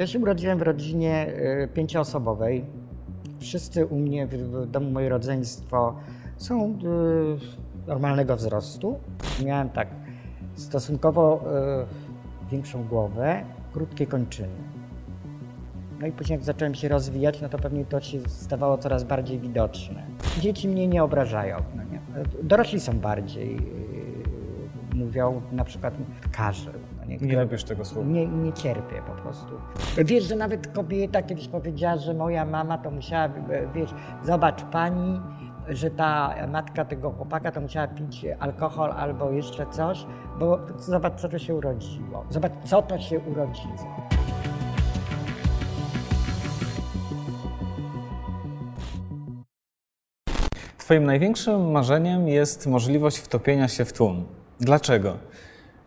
Ja się urodziłem w rodzinie y, pięcioosobowej. Wszyscy u mnie w, domu moje rodzeństwo są y, normalnego wzrostu. Miałem tak stosunkowo y, większą głowę, krótkie kończyny. No i później jak zacząłem się rozwijać, no to pewnie to się stawało coraz bardziej widoczne. Dzieci mnie nie obrażają. No nie? Dorośli są bardziej, mówią na przykład karzeł. Nie? Nie lubisz tego słowa. Nie, nie cierpię po prostu. Wiesz, że nawet kobieta kiedyś powiedziała, że moja mama to musiała, wiesz, zobacz pani, że ta matka tego chłopaka to musiała pić alkohol albo jeszcze coś, bo zobacz, co to się urodziło. Zobacz, co to się urodziło. Twoim największym marzeniem jest możliwość wtopienia się w tłum. Dlaczego?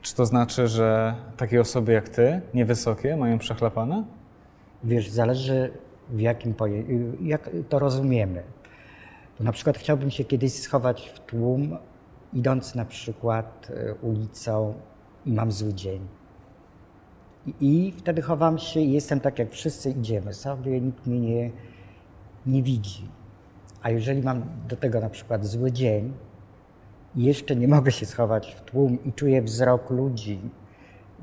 Czy to znaczy, że takie osoby jak ty, niewysokie, mają przechlapane? Wiesz, zależy w jakim poje... jak to rozumiemy. Na przykład chciałbym się kiedyś schować w tłum, idąc na przykład e, ulicą i mam zły dzień. I, I wtedy chowam się i jestem tak, jak wszyscy idziemy sobie, nikt mnie nie, nie widzi. A jeżeli mam do tego na przykład zły dzień jeszcze nie mogę się schować w tłum i czuję wzrok ludzi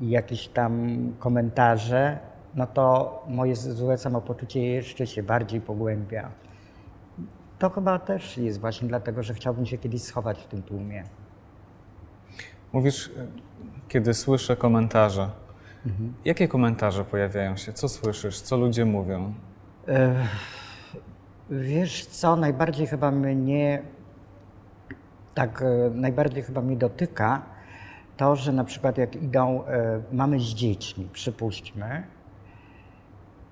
i jakieś tam komentarze, no to moje złe samopoczucie jeszcze się bardziej pogłębia. To chyba też jest właśnie dlatego, że chciałbym się kiedyś schować w tym tłumie. Mówisz, kiedy słyszę komentarze. Mhm. Jakie komentarze pojawiają się? Co słyszysz? Co ludzie mówią? Wiesz co, najbardziej chyba mnie, tak e, najbardziej chyba mnie dotyka to, że na przykład jak idą e, mamy z dziećmi, przypuśćmy,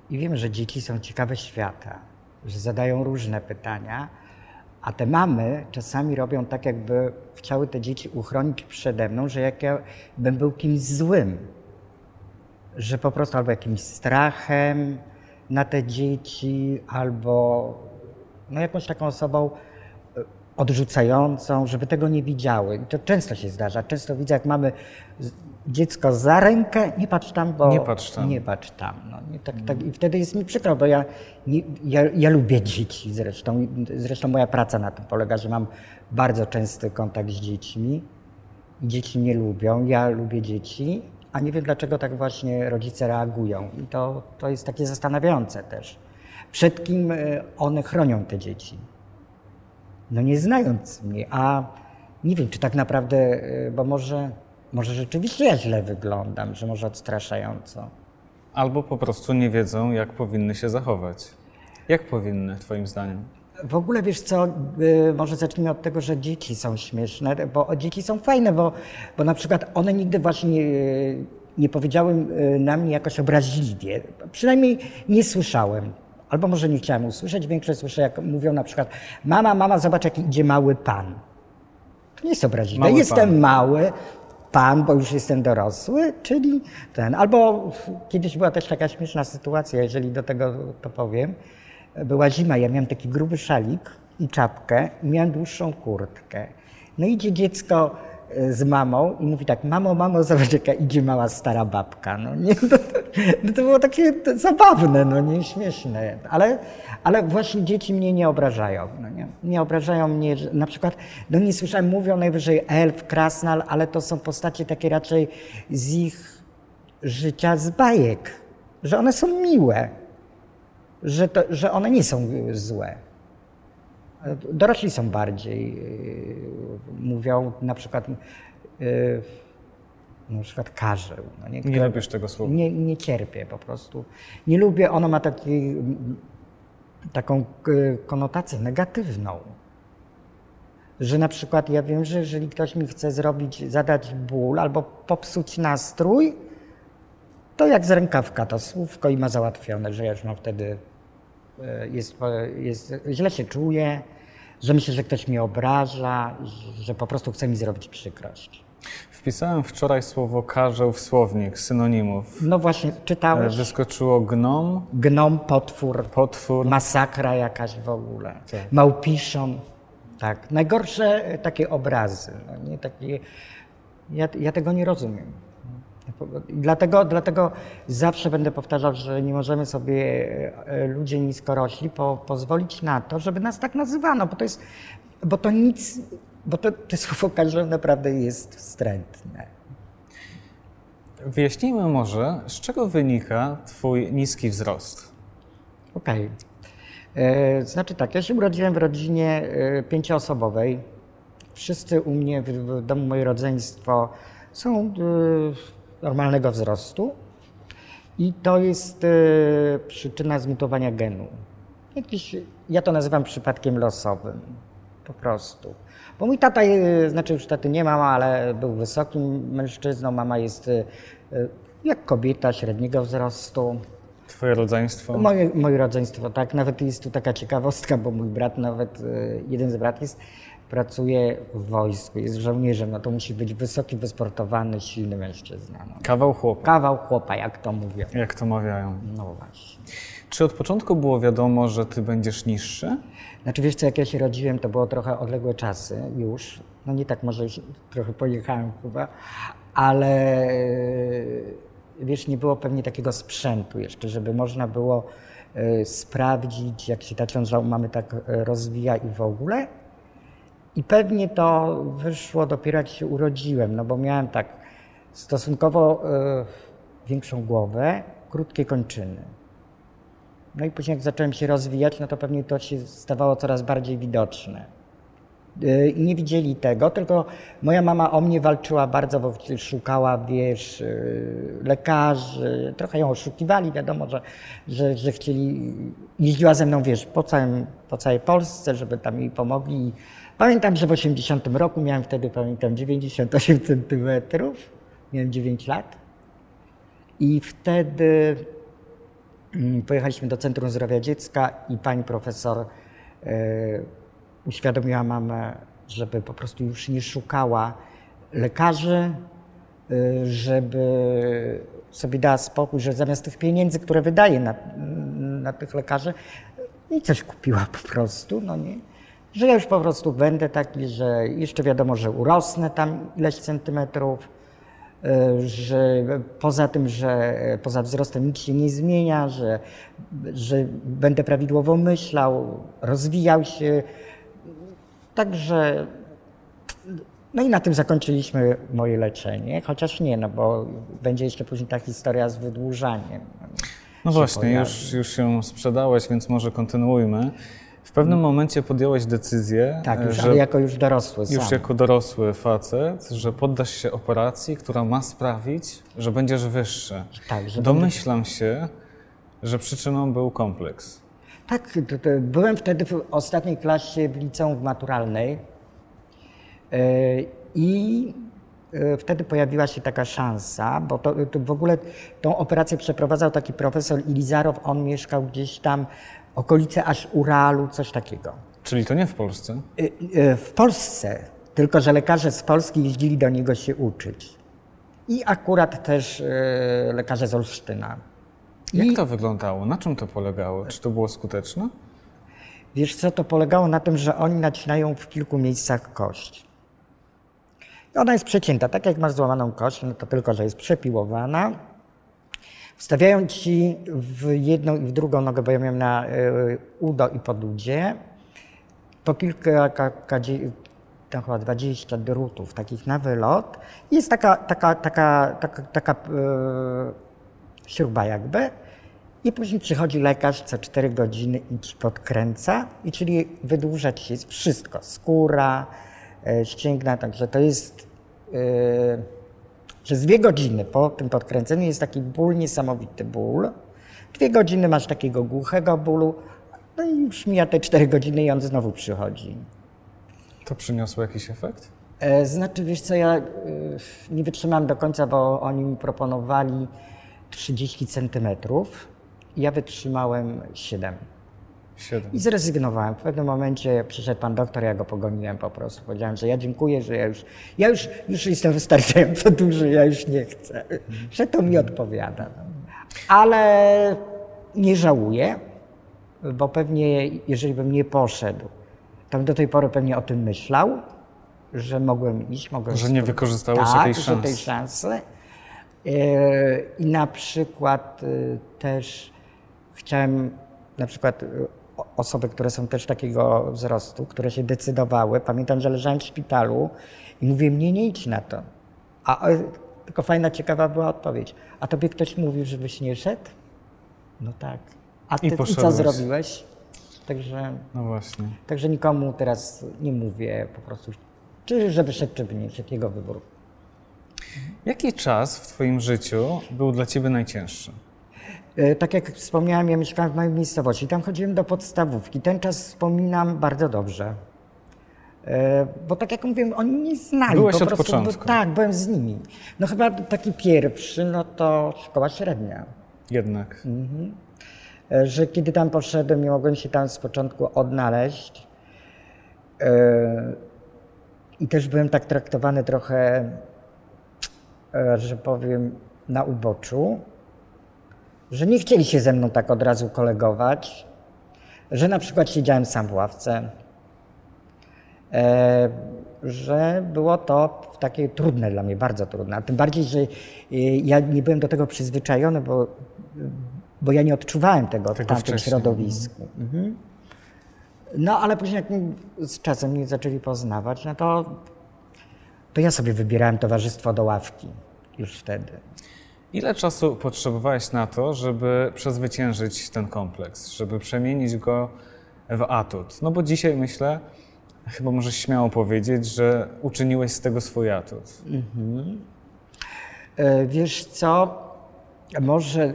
i wiem, że dzieci są ciekawe świata, że zadają różne pytania, a te mamy czasami robią tak, jakby chciały te dzieci uchronić przede mną, że jak ja bym był kimś złym, że po prostu albo jakimś strachem na te dzieci, albo no jakąś taką osobą odrzucającą, żeby tego nie widziały. I to często się zdarza. Często widzę, jak mamy dziecko za rękę, nie patrz tam, bo... Nie patrz tam. Nie patrz tam. No, nie, tak, tak. I wtedy jest mi przykro, bo ja, nie, ja, ja lubię dzieci zresztą. Zresztą moja praca na tym polega, że mam bardzo częsty kontakt z dziećmi. Dzieci nie lubią, ja lubię dzieci, a nie wiem dlaczego tak właśnie rodzice reagują. I to, to jest takie zastanawiające też przed kim e, one chronią te dzieci. No nie znając mnie, a nie wiem, czy tak naprawdę, e, bo może, może rzeczywiście ja źle wyglądam, że może odstraszająco. Albo po prostu nie wiedzą, jak powinny się zachować. Jak powinny, Twoim zdaniem? W ogóle wiesz co, e, może zacznijmy od tego, że dzieci są śmieszne, bo dzieci są fajne, bo, bo na przykład one nigdy właśnie nie, nie powiedziały na mnie jakoś obraźliwie. Przynajmniej nie słyszałem. Albo może nie chciałem usłyszeć, większość słyszę, jak mówią na przykład mama, mama, zobacz, jaki idzie mały pan. To nie jest obraźliwe. Mały jestem pan. mały, pan, bo już jestem dorosły, czyli ten. Albo kiedyś była też taka śmieszna sytuacja, jeżeli do tego to powiem. Była zima, ja miałem taki gruby szalik i czapkę i miałem dłuższą kurtkę. No idzie dziecko z mamą i mówi tak, mamo, mamo, zobacz jaka idzie mała stara babka. No, nie, to, no to było takie zabawne, no nie śmieszne, ale, ale właśnie dzieci mnie nie obrażają. No, nie? nie obrażają mnie, że, na przykład, no nie słyszałem, mówią najwyżej elf, krasnal, ale to są postacie takie raczej z ich życia, z bajek, że one są miłe, że, to, że one nie są złe. Dorośli są bardziej, y, mówią na przykład, y, na przykład karzeł. No nie, nie lubisz tego słowa? Nie, nie cierpię po prostu. Nie lubię, ono ma taki, taką y, konotację negatywną. Że na przykład ja wiem, że jeżeli ktoś mi chce zrobić, zadać ból albo popsuć nastrój, to jak z rękawka to słówko i ma załatwione, że ja już mam wtedy jest, jest, źle się czuję, że myślę, że ktoś mnie obraża, że po prostu chce mi zrobić przykrość. Wpisałem wczoraj słowo karzeł w słownik synonimów. No właśnie, czytałeś? E, wyskoczyło gnom. Gnom, potwór. Potwór. Masakra jakaś w ogóle. Tak. Małpiszon. Tak. Najgorsze takie obrazy. No nie? Takie, ja, ja tego nie rozumiem. Dlatego, dlatego zawsze będę powtarzał, że nie możemy sobie e, ludzie niskorośli po, pozwolić na to, żeby nas tak nazywano, bo to jest, bo to nic, bo to, to słowo każde naprawdę jest wstrętne. Wyjaśnijmy może, z czego wynika Twój niski wzrost. Okej. E, Znaczy tak, ja się urodziłem w rodzinie e, pięcioosobowej. Wszyscy u mnie w, w domu, moje rodzeństwo są normalnego wzrostu. I to jest e, przyczyna zmutowania genu. Jakiś, ja to nazywam przypadkiem losowym. Po prostu. Bo mój tata, e, znaczy już taty nie mam, ale był wysokim mężczyzną. Mama jest e, jak kobieta średniego wzrostu. Twoje rodzeństwo? Moje, moje rodzeństwo, tak. Nawet jest tu taka ciekawostka, bo mój brat, nawet jeden z brat jest, pracuje w wojsku, jest żołnierzem, no to musi być wysoki, wysportowany, silny mężczyzna. No. Kawał chłopa, Kawał chłopa, jak to mówią. jak to mawiają. No właśnie. Czy od początku było wiadomo, że Ty będziesz niższy? Znaczy wiesz co, jak ja się rodziłem, to było trochę odległe czasy już. No nie tak, może trochę pojechałem chyba, ale e, wiesz, nie było pewnie takiego sprzętu jeszcze, żeby można było e, sprawdzić, jak się ta ciąża mamy tak e, rozwija i w ogóle. I pewnie to wyszło dopiero jak się urodziłem, no bo miałem tak stosunkowo e, większą głowę, krótkie kończyny. No i później jak zacząłem się rozwijać, no to pewnie to się stawało coraz bardziej widoczne. Yy, I nie widzieli tego, tylko moja mama o mnie walczyła bardzo, bo szukała, wiesz, yy, lekarzy, trochę ją oszukiwali, wiadomo, że, że, że chcieli, jeździła ze mną, wiesz, po, całym, po całej Polsce, żeby tam jej pomogli. Pamiętam, że w 80 roku miałem wtedy, pamiętam, 98 centymetrów, miałem 9 lat. I wtedy Mm, Pojechaliśmy do Centrum Zdrowia Dziecka i pani profesor e, uświadomiła mamę, żeby po prostu już nie szukała lekarzy, e, żeby sobie dała spokój, że zamiast tych pieniędzy, które wydaje na, na tych lekarzy, i coś kupiła po prostu, no nie. Że ja już po prostu będę taki, że jeszcze wiadomo, że urosnę tam ileś centymetrów, e, że poza tym, że poza wzrostem nic się nie zmienia, że, że będę prawidłowo myślał, rozwijał się. Także no i na tym zakończyliśmy moje leczenie, chociaż nie, no bo będzie jeszcze później ta historia z wydłużaniem. No właśnie, pojawi. już, już się sprzedałeś, więc może kontynuujmy. W pewnym momencie podjąłeś decyzję, Tak, już, że ale jako już dorosły już sam. jako dorosły facet, że poddasz się operacji, która ma sprawić, że będziesz wyższy. Tak, że Domyślam się, że przyczyną był kompleks. Tak, to, to byłem wtedy w ostatniej klasie w liceum w maturalnej e, i e, wtedy pojawiła się taka szansa, bo to, to w ogóle tą operację przeprowadzał taki profesor Ilizarow, on mieszkał gdzieś tam okolice aż Uralu, coś takiego. Czyli to nie w Polsce. E, W Polsce, tylko że lekarze z Polski jeździli do niego się uczyć. I akurat też lekarze z Olsztyna. Jak to wyglądało? Na czym to polegało? Czy to było skuteczne? Wiesz co, to polegało na tym, że oni nacinają w kilku miejscach kość. I ona jest przecięta, tak jak masz złamaną kość, no to tylko, że jest przepiłowana. Wstawiają ci w jedną i w drugą nogę, bo ja miałem na y, udo i podudzie, po kilka, ka, ka, tam chyba 20 drutów takich na wylot. I Jest taka, taka, taka, taka, taka y, śruba jakby. I później przychodzi lekarz co 4 godziny i ci podkręca, i czyli wydłuża ci wszystko, skóra, e, ścięgna, także to jest e, przez dwie godziny po tym podkręceniu jest taki ból, niesamowity ból. Dwie godziny masz takiego głuchego bólu, no i już mija te 4 godziny i on znowu przychodzi. To przyniosło jakiś efekt? E, Znaczy, wiesz co, ja nie wytrzymałem do końca, bo oni mi proponowali 30 centymetrów. Ja wytrzymałem 7. Siedem. I zrezygnowałem. W pewnym momencie przyszedł pan doktor, ja go pogoniłem po prostu. Powiedziałem, że ja dziękuję, że ja już, ja już, już jestem wystarczająco duży, ja już nie chcę. Że to mi odpowiada. Ale nie żałuję, bo pewnie jeżeli bym nie poszedł, to bym do tej pory pewnie o tym myślał, że mogłem iść, mogłem Że nie wykorzystałeś tak, szansy. tej szansy. E, I na przykład e, też chciałem na przykład e, osoby, które są też takiego wzrostu, które się decydowały. Pamiętam, że leżałem w szpitalu i mówię, nie, nie idź na to. A tylko fajna, ciekawa była odpowiedź. A tobie ktoś mówił, żebyś nie szedł? No tak. A ty I i co zrobiłeś? Także, No właśnie. także nikomu teraz nie mówię po prostu, czy żeby szedł, czy by nie szedł, jego wybór. Jaki czas w Twoim życiu był dla Ciebie najcięższy? E, Tak jak wspomniałem, ja mieszkałem w małej miejscowości. Tam chodziłem do podstawówki. Ten czas wspominam bardzo dobrze. E, Bo tak jak mówiłem, oni mnie znali. Byłeś po od prostu, początku. Bo, tak, byłem z nimi. No chyba taki pierwszy, no to szkoła średnia. Jednak. E, Że kiedy tam poszedłem, nie mogłem się tam z początku odnaleźć. I też byłem tak traktowany trochę, że powiem, na uboczu, że nie chcieli się ze mną tak od razu kolegować, że na przykład siedziałem sam w ławce, e, że było to takie trudne dla mnie, bardzo trudne. A tym bardziej, że e, ja nie byłem do tego przyzwyczajony, bo, bo ja nie odczuwałem tego, Tego w tamtym wcześniej. środowisku. Mhm. No ale później jak z czasem mnie zaczęli poznawać, no to, to ja sobie wybierałem towarzystwo do ławki już wtedy. Ile czasu potrzebowałeś na to, żeby przezwyciężyć ten kompleks, żeby przemienić go w atut? No bo dzisiaj myślę, chyba możesz śmiało powiedzieć, że uczyniłeś z tego swój atut. E, Wiesz co, może e,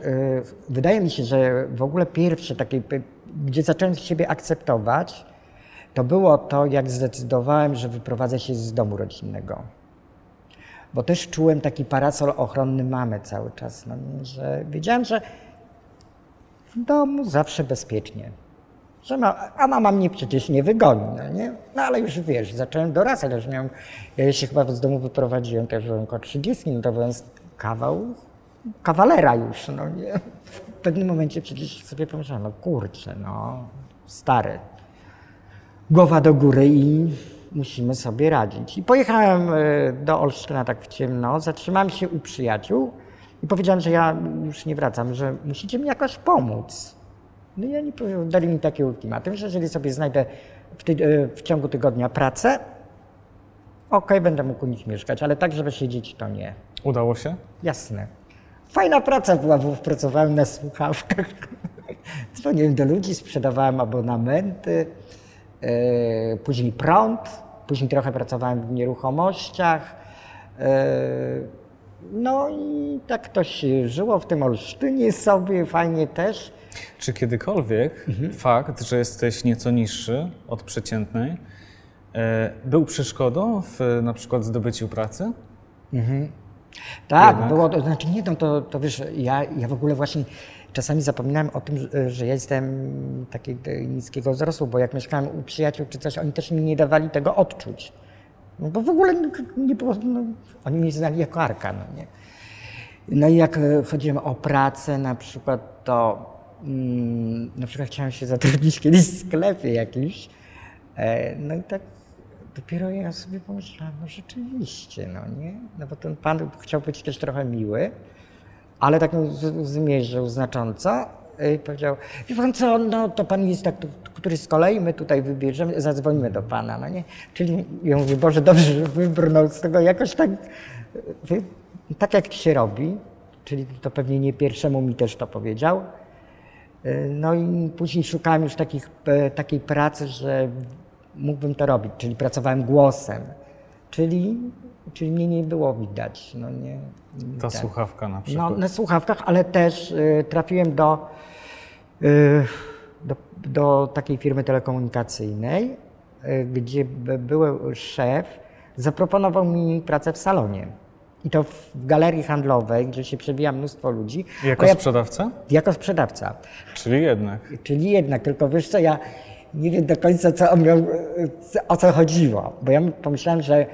wydaje mi się, że w ogóle pierwsze takie, gdzie zacząłem siebie akceptować, to było to, jak zdecydowałem, że wyprowadzę się z domu rodzinnego. Bo też czułem taki parasol ochronny mamy cały czas, no, że wiedziałem, że w domu zawsze bezpiecznie. Że ma, a mama mnie przecież nie wygoni, no nie? No ale już wiesz, zacząłem dorastać, już miałem, ja się chyba z domu wyprowadziłem, też byłem około 30, no to byłem kawał kawalera już, no nie? W pewnym momencie przecież sobie pomyślałem, no kurczę, no stary, głowa do góry i musimy sobie radzić. I pojechałem e, do Olsztyna tak w ciemno, zatrzymałem się u przyjaciół i powiedziałem, że ja już nie wracam, że musicie mi jakoś pomóc. No i oni dali mi takie ultimatum, że jeżeli sobie znajdę w, ty, e, w ciągu tygodnia pracę, okej, będę mógł u nich mieszkać, ale tak, żeby siedzieć, to nie. Udało się? Jasne. Fajna praca była, bo pracowałem na słuchawkach. Dzwoniłem do ludzi, sprzedawałem abonamenty, później prąd, później trochę pracowałem w nieruchomościach. E, no i tak to się żyło w tym Olsztynie sobie, fajnie też. Czy kiedykolwiek fakt, że jesteś nieco niższy od przeciętnej, e, był przeszkodą w na przykład zdobyciu pracy? Tak, Jednak. było, to znaczy nie, no to, to wiesz, ja, ja w ogóle właśnie czasami zapominałem o tym, że, jestem takiego niskiego wzrostu, bo jak mieszkałem u przyjaciół czy coś, oni też mi nie dawali tego odczuć. No bo w ogóle nie, nie było, no, oni mnie znali jako Arka, no nie. No i jak e, chodziłem o pracę na przykład, to mm, na przykład chciałem się zatrudnić kiedyś w sklepie jakimś, e, no i tak dopiero ja sobie pomyślałem, no rzeczywiście, no nie? No bo ten pan chciał być też trochę miły, ale tak zmierzył znacząco i powiedział, wie pan co, no to pan jest tak, który z kolei my tutaj wybierzemy, zadzwonimy do pana, no nie? Czyli ja mówię, Boże, dobrze, że wybrnął z tego jakoś tak, wie, tak jak się robi, czyli to pewnie nie pierwszemu mi też to powiedział. Y, No i później szukałem już takich, e, takiej pracy, że mógłbym to robić, czyli pracowałem głosem, czyli, czyli mnie nie było widać. No nie, Ta tak. słuchawka na No, przykład. na słuchawkach, ale też y, trafiłem do, y, do, do takiej firmy telekomunikacyjnej, y, gdzie b- były szef zaproponował mi pracę w salonie. I to w galerii handlowej, gdzie się przebija mnóstwo ludzi. Jako ja, sprzedawca? jako sprzedawca. Czyli jednak. Czyli jednak, tylko wiesz co, ja nie wiem do końca, co on miał, o co chodziło. Bo ja pomyślałem, że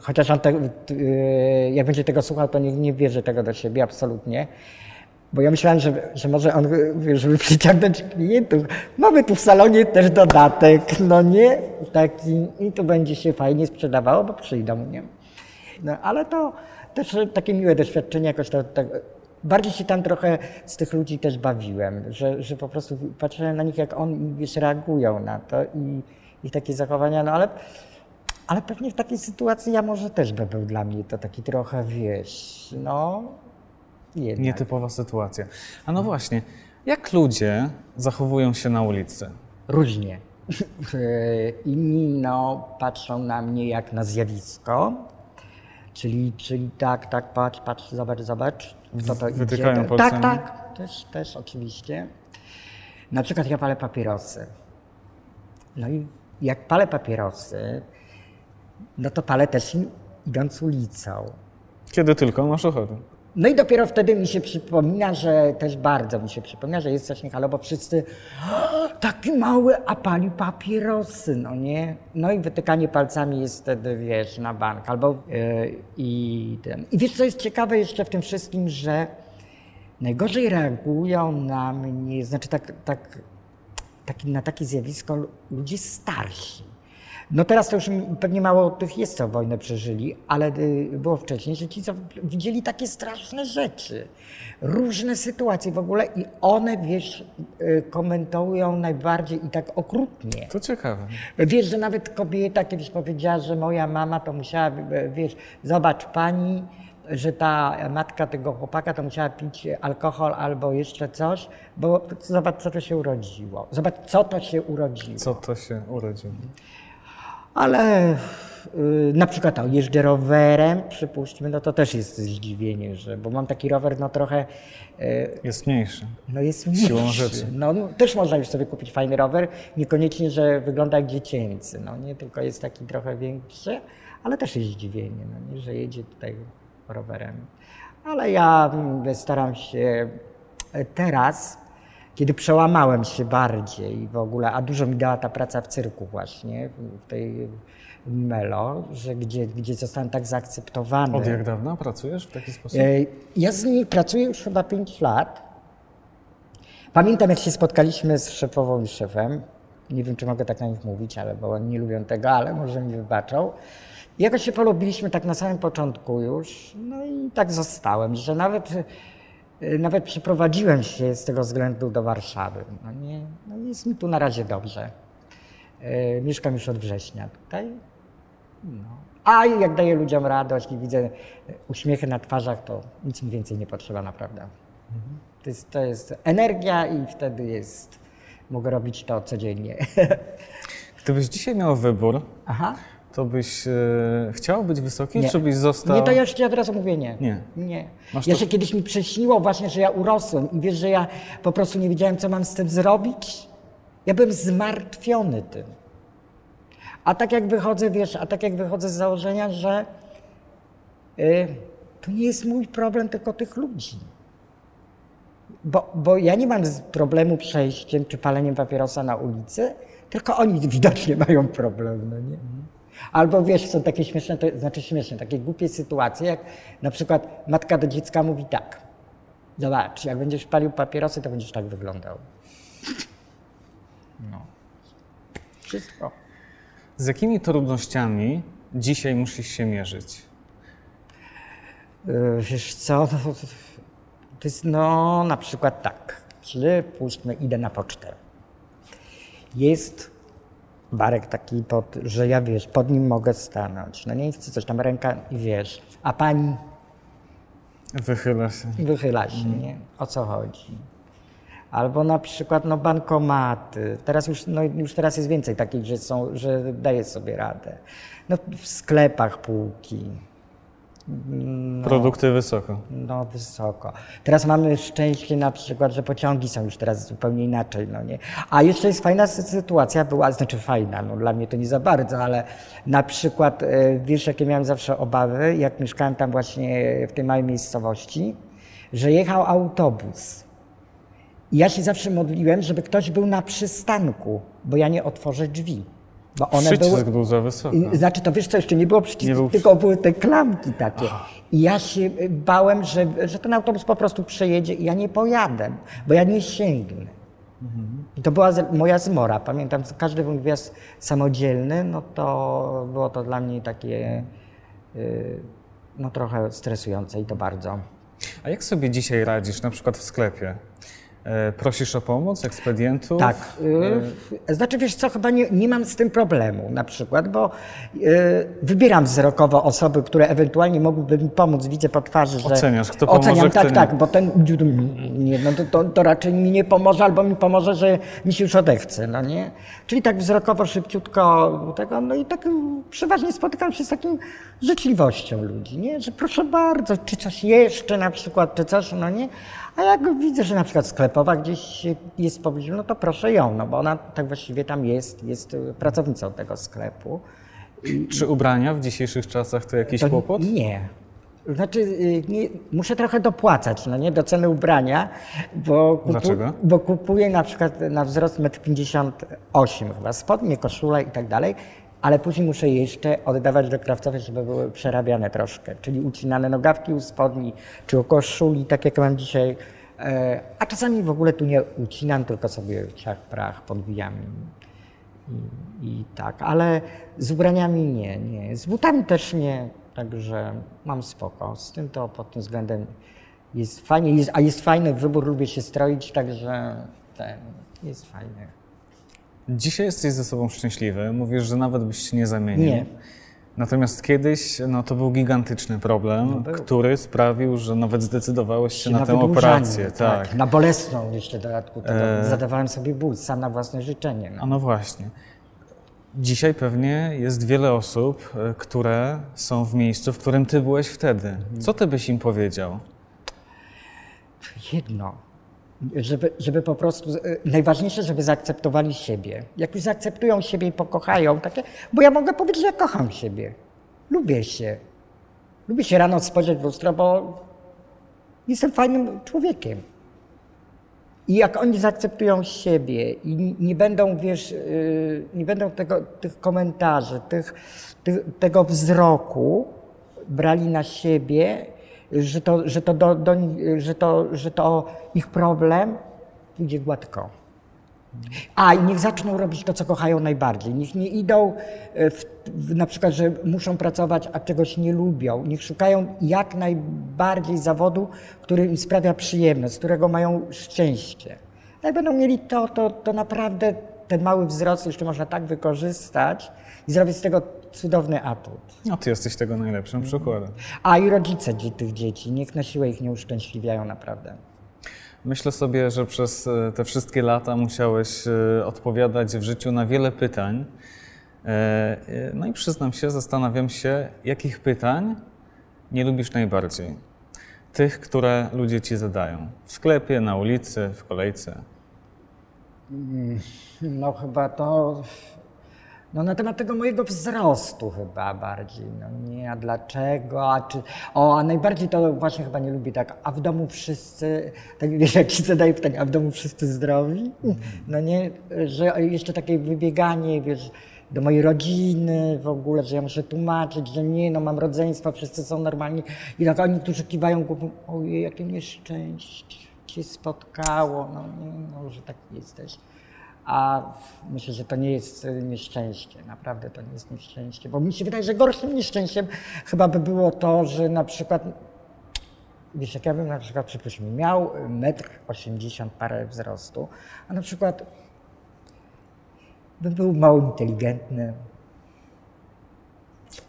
chociaż on te, yy, jak będzie tego słuchał, to nie, nie bierze tego do siebie, absolutnie. Bo ja myślałem, że, że może on, żeby przyciągnąć klientów, mamy tu w salonie też dodatek, no nie? Taki, I to będzie się fajnie sprzedawało, bo przyjdą, nie? No ale to też takie miłe doświadczenie, jakoś to, tak, bardziej się tam trochę z tych ludzi też bawiłem, że, że po prostu patrzyłem na nich, jak oni wiesz, reagują na to i ich takie zachowania, no ale, ale pewnie w takiej sytuacji ja może też by był dla mnie to taki trochę, wiesz, no jednak. Nietypowa sytuacja. A no właśnie, jak ludzie zachowują się na ulicy? Różnie. Inni no, patrzą na mnie jak na zjawisko, czyli, czyli tak, tak, patrz, patrz, zobacz, zobacz, kto to Wytykają idzie. palcami? Tak, tak, też, też oczywiście. Na przykład ja palę papierosy. No i jak palę papierosy, no to palę też idąc ulicą. Kiedy tylko masz ochotę. No i dopiero wtedy mi się przypomina, że też bardzo mi się przypomina, że jest coś nie halo, bo wszyscy "O, taki mały, a pali papierosy, no nie? No i wytykanie palcami jest wtedy, wiesz, na bank. Albo yy, i ten. I wiesz, co jest ciekawe jeszcze w tym wszystkim, że najgorzej reagują na mnie, znaczy tak, tak, taki, na takie zjawisko ludzie starsi. No teraz to już pewnie mało tych jest, co wojnę przeżyli, ale y, było wcześniej, że ci, co widzieli takie straszne rzeczy, różne sytuacje w ogóle i one, wiesz, y, komentują najbardziej i tak okrutnie. To ciekawe. Wiesz, że nawet kobieta kiedyś powiedziała, że moja mama to musiała, y, wiesz, zobacz pani, że ta matka tego chłopaka to musiała pić alkohol albo jeszcze coś, bo zobacz, co to się urodziło. Zobacz, co to się urodziło. Co to się urodziło? Ale y, na przykład o, jeżdżę rowerem, przypuśćmy, no to też jest zdziwienie, że, bo mam taki rower no trochę, y, Jest mniejszy. no jest Siłą mniejszy. rzeczy. No, no też można już sobie kupić fajny rower, niekoniecznie, że wygląda jak dziecięcy, no nie, tylko jest taki trochę większy, ale też jest zdziwienie, no nie, że jedzie tutaj rowerem. Ale ja mm, staram się teraz, kiedy przełamałem się bardziej w ogóle, a dużo mi dała ta praca w cyrku właśnie, w tej Melo, że gdzie, gdzie zostałem tak zaakceptowany. Od jak dawna pracujesz w taki sposób? E, Ja z nimi pracuję już chyba 5 lat. Pamiętam, jak się spotkaliśmy z szefową i szefem. Nie wiem, czy mogę tak na nich mówić, ale bo oni nie lubią tego, ale może mi wybaczą. I jakoś się polubiliśmy tak na samym początku już. No i tak zostałem, że nawet, nawet przeprowadziłem się z tego względu do Warszawy. No nie, no jest mi tu na razie dobrze. E, Mieszkam już od września tutaj. No. A jak daję ludziom radość i widzę uśmiechy na twarzach, to nic mi więcej nie potrzeba naprawdę. To jest, to jest energia i wtedy jest, mogę robić to codziennie. Gdybyś dzisiaj miał wybór, Aha. To byś e, chciał być wysoki, Nie. czy byś został... Nie, to ja od razu mówię nie. Nie. Nie. Masz Ja to- się kiedyś mi prześniło właśnie, że ja urosłem i wiesz, że ja po prostu nie wiedziałem, co mam z tym zrobić. Ja byłem zmartwiony tym. A tak jak wychodzę, wiesz, a tak jak wychodzę z założenia, że y, to nie jest mój problem, tylko tych ludzi. Bo, bo ja nie mam problemu przejściem czy paleniem papierosa na ulicy, tylko oni widocznie mają problem, no nie? Albo wiesz, są takie śmieszne, to znaczy śmieszne, takie głupie sytuacje, jak na przykład matka do dziecka mówi tak, zobacz, jak będziesz palił papierosy, to będziesz tak wyglądał. No. Wszystko. Z jakimi trudnościami dzisiaj musisz się mierzyć? Yy, Wiesz co, to, to jest no na przykład tak, przypuśćmy, idę na pocztę. Jest barek taki, pod, że ja wiesz, pod nim mogę stanąć. No nie chcę coś tam ręka i wiesz, a pani Wychyla się. wychyla się, nie? O co chodzi? Albo na przykład no, bankomaty. Teraz już, no, już teraz jest więcej takich, że, są, że daje sobie radę. No, w sklepach półki. No. Produkty wysoko. No wysoko. Teraz mamy szczęście na przykład, że pociągi są już teraz zupełnie inaczej, no nie. A jeszcze jest fajna sy- sytuacja była, znaczy fajna, no dla mnie to nie za bardzo, ale na przykład, e, wiesz jakie miałem zawsze obawy, jak mieszkałem tam właśnie w tej małej miejscowości, że jechał autobus. I ja się zawsze modliłem, żeby ktoś był na przystanku, bo ja nie otworzę drzwi. Bo one Przycisk były, był za wysoko. i- Znaczy, to wiesz co, jeszcze nie było Nie przycisku, był tylko były te klamki takie. I ja się y, bałem, że, że ten autobus po prostu przejedzie i ja nie pojadę, bo ja nie sięgnę. I to była moja zmora. Pamiętam, każdy mój wjazd samodzielny, no to było to dla mnie takie y, no trochę stresujące i to bardzo. A jak sobie dzisiaj radzisz, na przykład w sklepie? E, Prosisz o pomoc ekspedientów? Tak. y, Znaczy, wiesz co, chyba nie, nie mam z tym problemu na przykład, bo wybieram wzrokowo osoby, które ewentualnie mogłyby mi pomóc. Widzę po twarzy, że... Oceniasz, kto pomoże, Oceniam, tak, tak, bo ten nie, no to, to, to raczej mi nie pomoże, albo mi pomoże, że mi się już odechce, no nie? Czyli tak wzrokowo, szybciutko tego, no i tak przeważnie spotykam się z taką życzliwością ludzi, nie? Że proszę bardzo, czy coś jeszcze na przykład, czy coś, no nie? A jak widzę, że na przykład sklepowa gdzieś jest w pobliżu, no to proszę ją, no bo ona tak właściwie tam jest, jest y, pracownicą tego sklepu. Czy ubrania w dzisiejszych czasach to jakiś To kłopot? Nie. Znaczy, y, nie, muszę trochę dopłacać, no nie, do ceny ubrania, bo, kupu, Dlaczego? bo kupuję na przykład na wzrost 1,58 m chyba, spodnie, koszule i tak dalej, ale później muszę jeszcze oddawać do krawcowej, żeby były przerabiane troszkę, czyli ucinane nogawki u spodni, czy u koszuli, tak jak mam dzisiaj, e, a czasami w ogóle tu nie ucinam, tylko sobie ciach, prach podwijam i, i tak, ale z ubraniami nie, nie. Z butami też nie, także mam spoko. Z tym to pod tym względem jest fajnie, jest, a jest fajny wybór, lubię się stroić, także ten jest fajny. Dzisiaj jesteś ze sobą szczęśliwy, mówisz, że nawet byś się nie zamienił. Nie. Natomiast kiedyś no, to był gigantyczny problem, No był. który sprawił, że nawet zdecydowałeś się na, Na tę operację. Tak. Na bolesną jeszcze dodatku. E. Zadawałem sobie ból sam na własne życzenie. A No. no właśnie. Dzisiaj pewnie jest wiele osób, e, które są w miejscu, w którym ty byłeś wtedy. Co ty byś im powiedział? Jedno. Żeby, żeby po prostu, e, najważniejsze, żeby zaakceptowali siebie. Jak już zaakceptują siebie i pokochają, takie, bo ja mogę powiedzieć, że ja kocham siebie. Lubię się. Lubię się rano spojrzeć w lustro, bo jestem fajnym człowiekiem. I jak oni zaakceptują siebie i nie będą, wiesz, yy, nie będą tego, tych komentarzy, tych, tych, tego wzroku brali na siebie, że to, że, to do, do, że, to, że to ich problem pójdzie gładko. A i niech zaczną robić to, co kochają najbardziej. Niech nie idą e, w, w, na przykład, że muszą pracować, a czegoś nie lubią. Niech szukają jak najbardziej zawodu, który im sprawia przyjemność, z którego mają szczęście. Jak będą mieli to, to, to naprawdę ten mały wzrost jeszcze można tak wykorzystać i zrobić z tego cudowny atut. No, ty jesteś tego najlepszym przykładem. A i rodzice tych dzieci, niech na siłę ich nie uszczęśliwiają naprawdę. Myślę sobie, że przez e, te wszystkie lata musiałeś e, odpowiadać w życiu na wiele pytań. E, No i przyznam się, zastanawiam się, jakich pytań nie lubisz najbardziej. Tych, które ludzie ci zadają. W sklepie, na ulicy, w kolejce. No chyba to. No na temat tego mojego wzrostu chyba bardziej. No nie, a dlaczego? A czy. O, a najbardziej to właśnie chyba nie lubię tak. A w domu wszyscy. Tak wiesz, jak ci zadaję pytanie, a w domu wszyscy zdrowi? No nie, że jeszcze takie wybieganie, wiesz. Do mojej rodziny w ogóle, że ja muszę tłumaczyć, że nie, no mam rodzeństwo, wszyscy są normalni. I tak oni, którzy kiwają głową, ojej, jakie nieszczęście cię spotkało, no, no że tak jesteś. A myślę, że to nie jest e, nieszczęście, naprawdę to nie jest nieszczęście, bo mi się wydaje, że gorszym nieszczęściem chyba by było to, że na przykład, wiesz, jak ja bym na przykład, przypuśćmy, miał metr 80 parę wzrostu, a na przykład bym był mało inteligentny,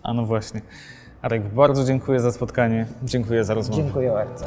A no właśnie. Arek, bardzo dziękuję za spotkanie. Dziękuję za rozmowę. Dziękuję bardzo.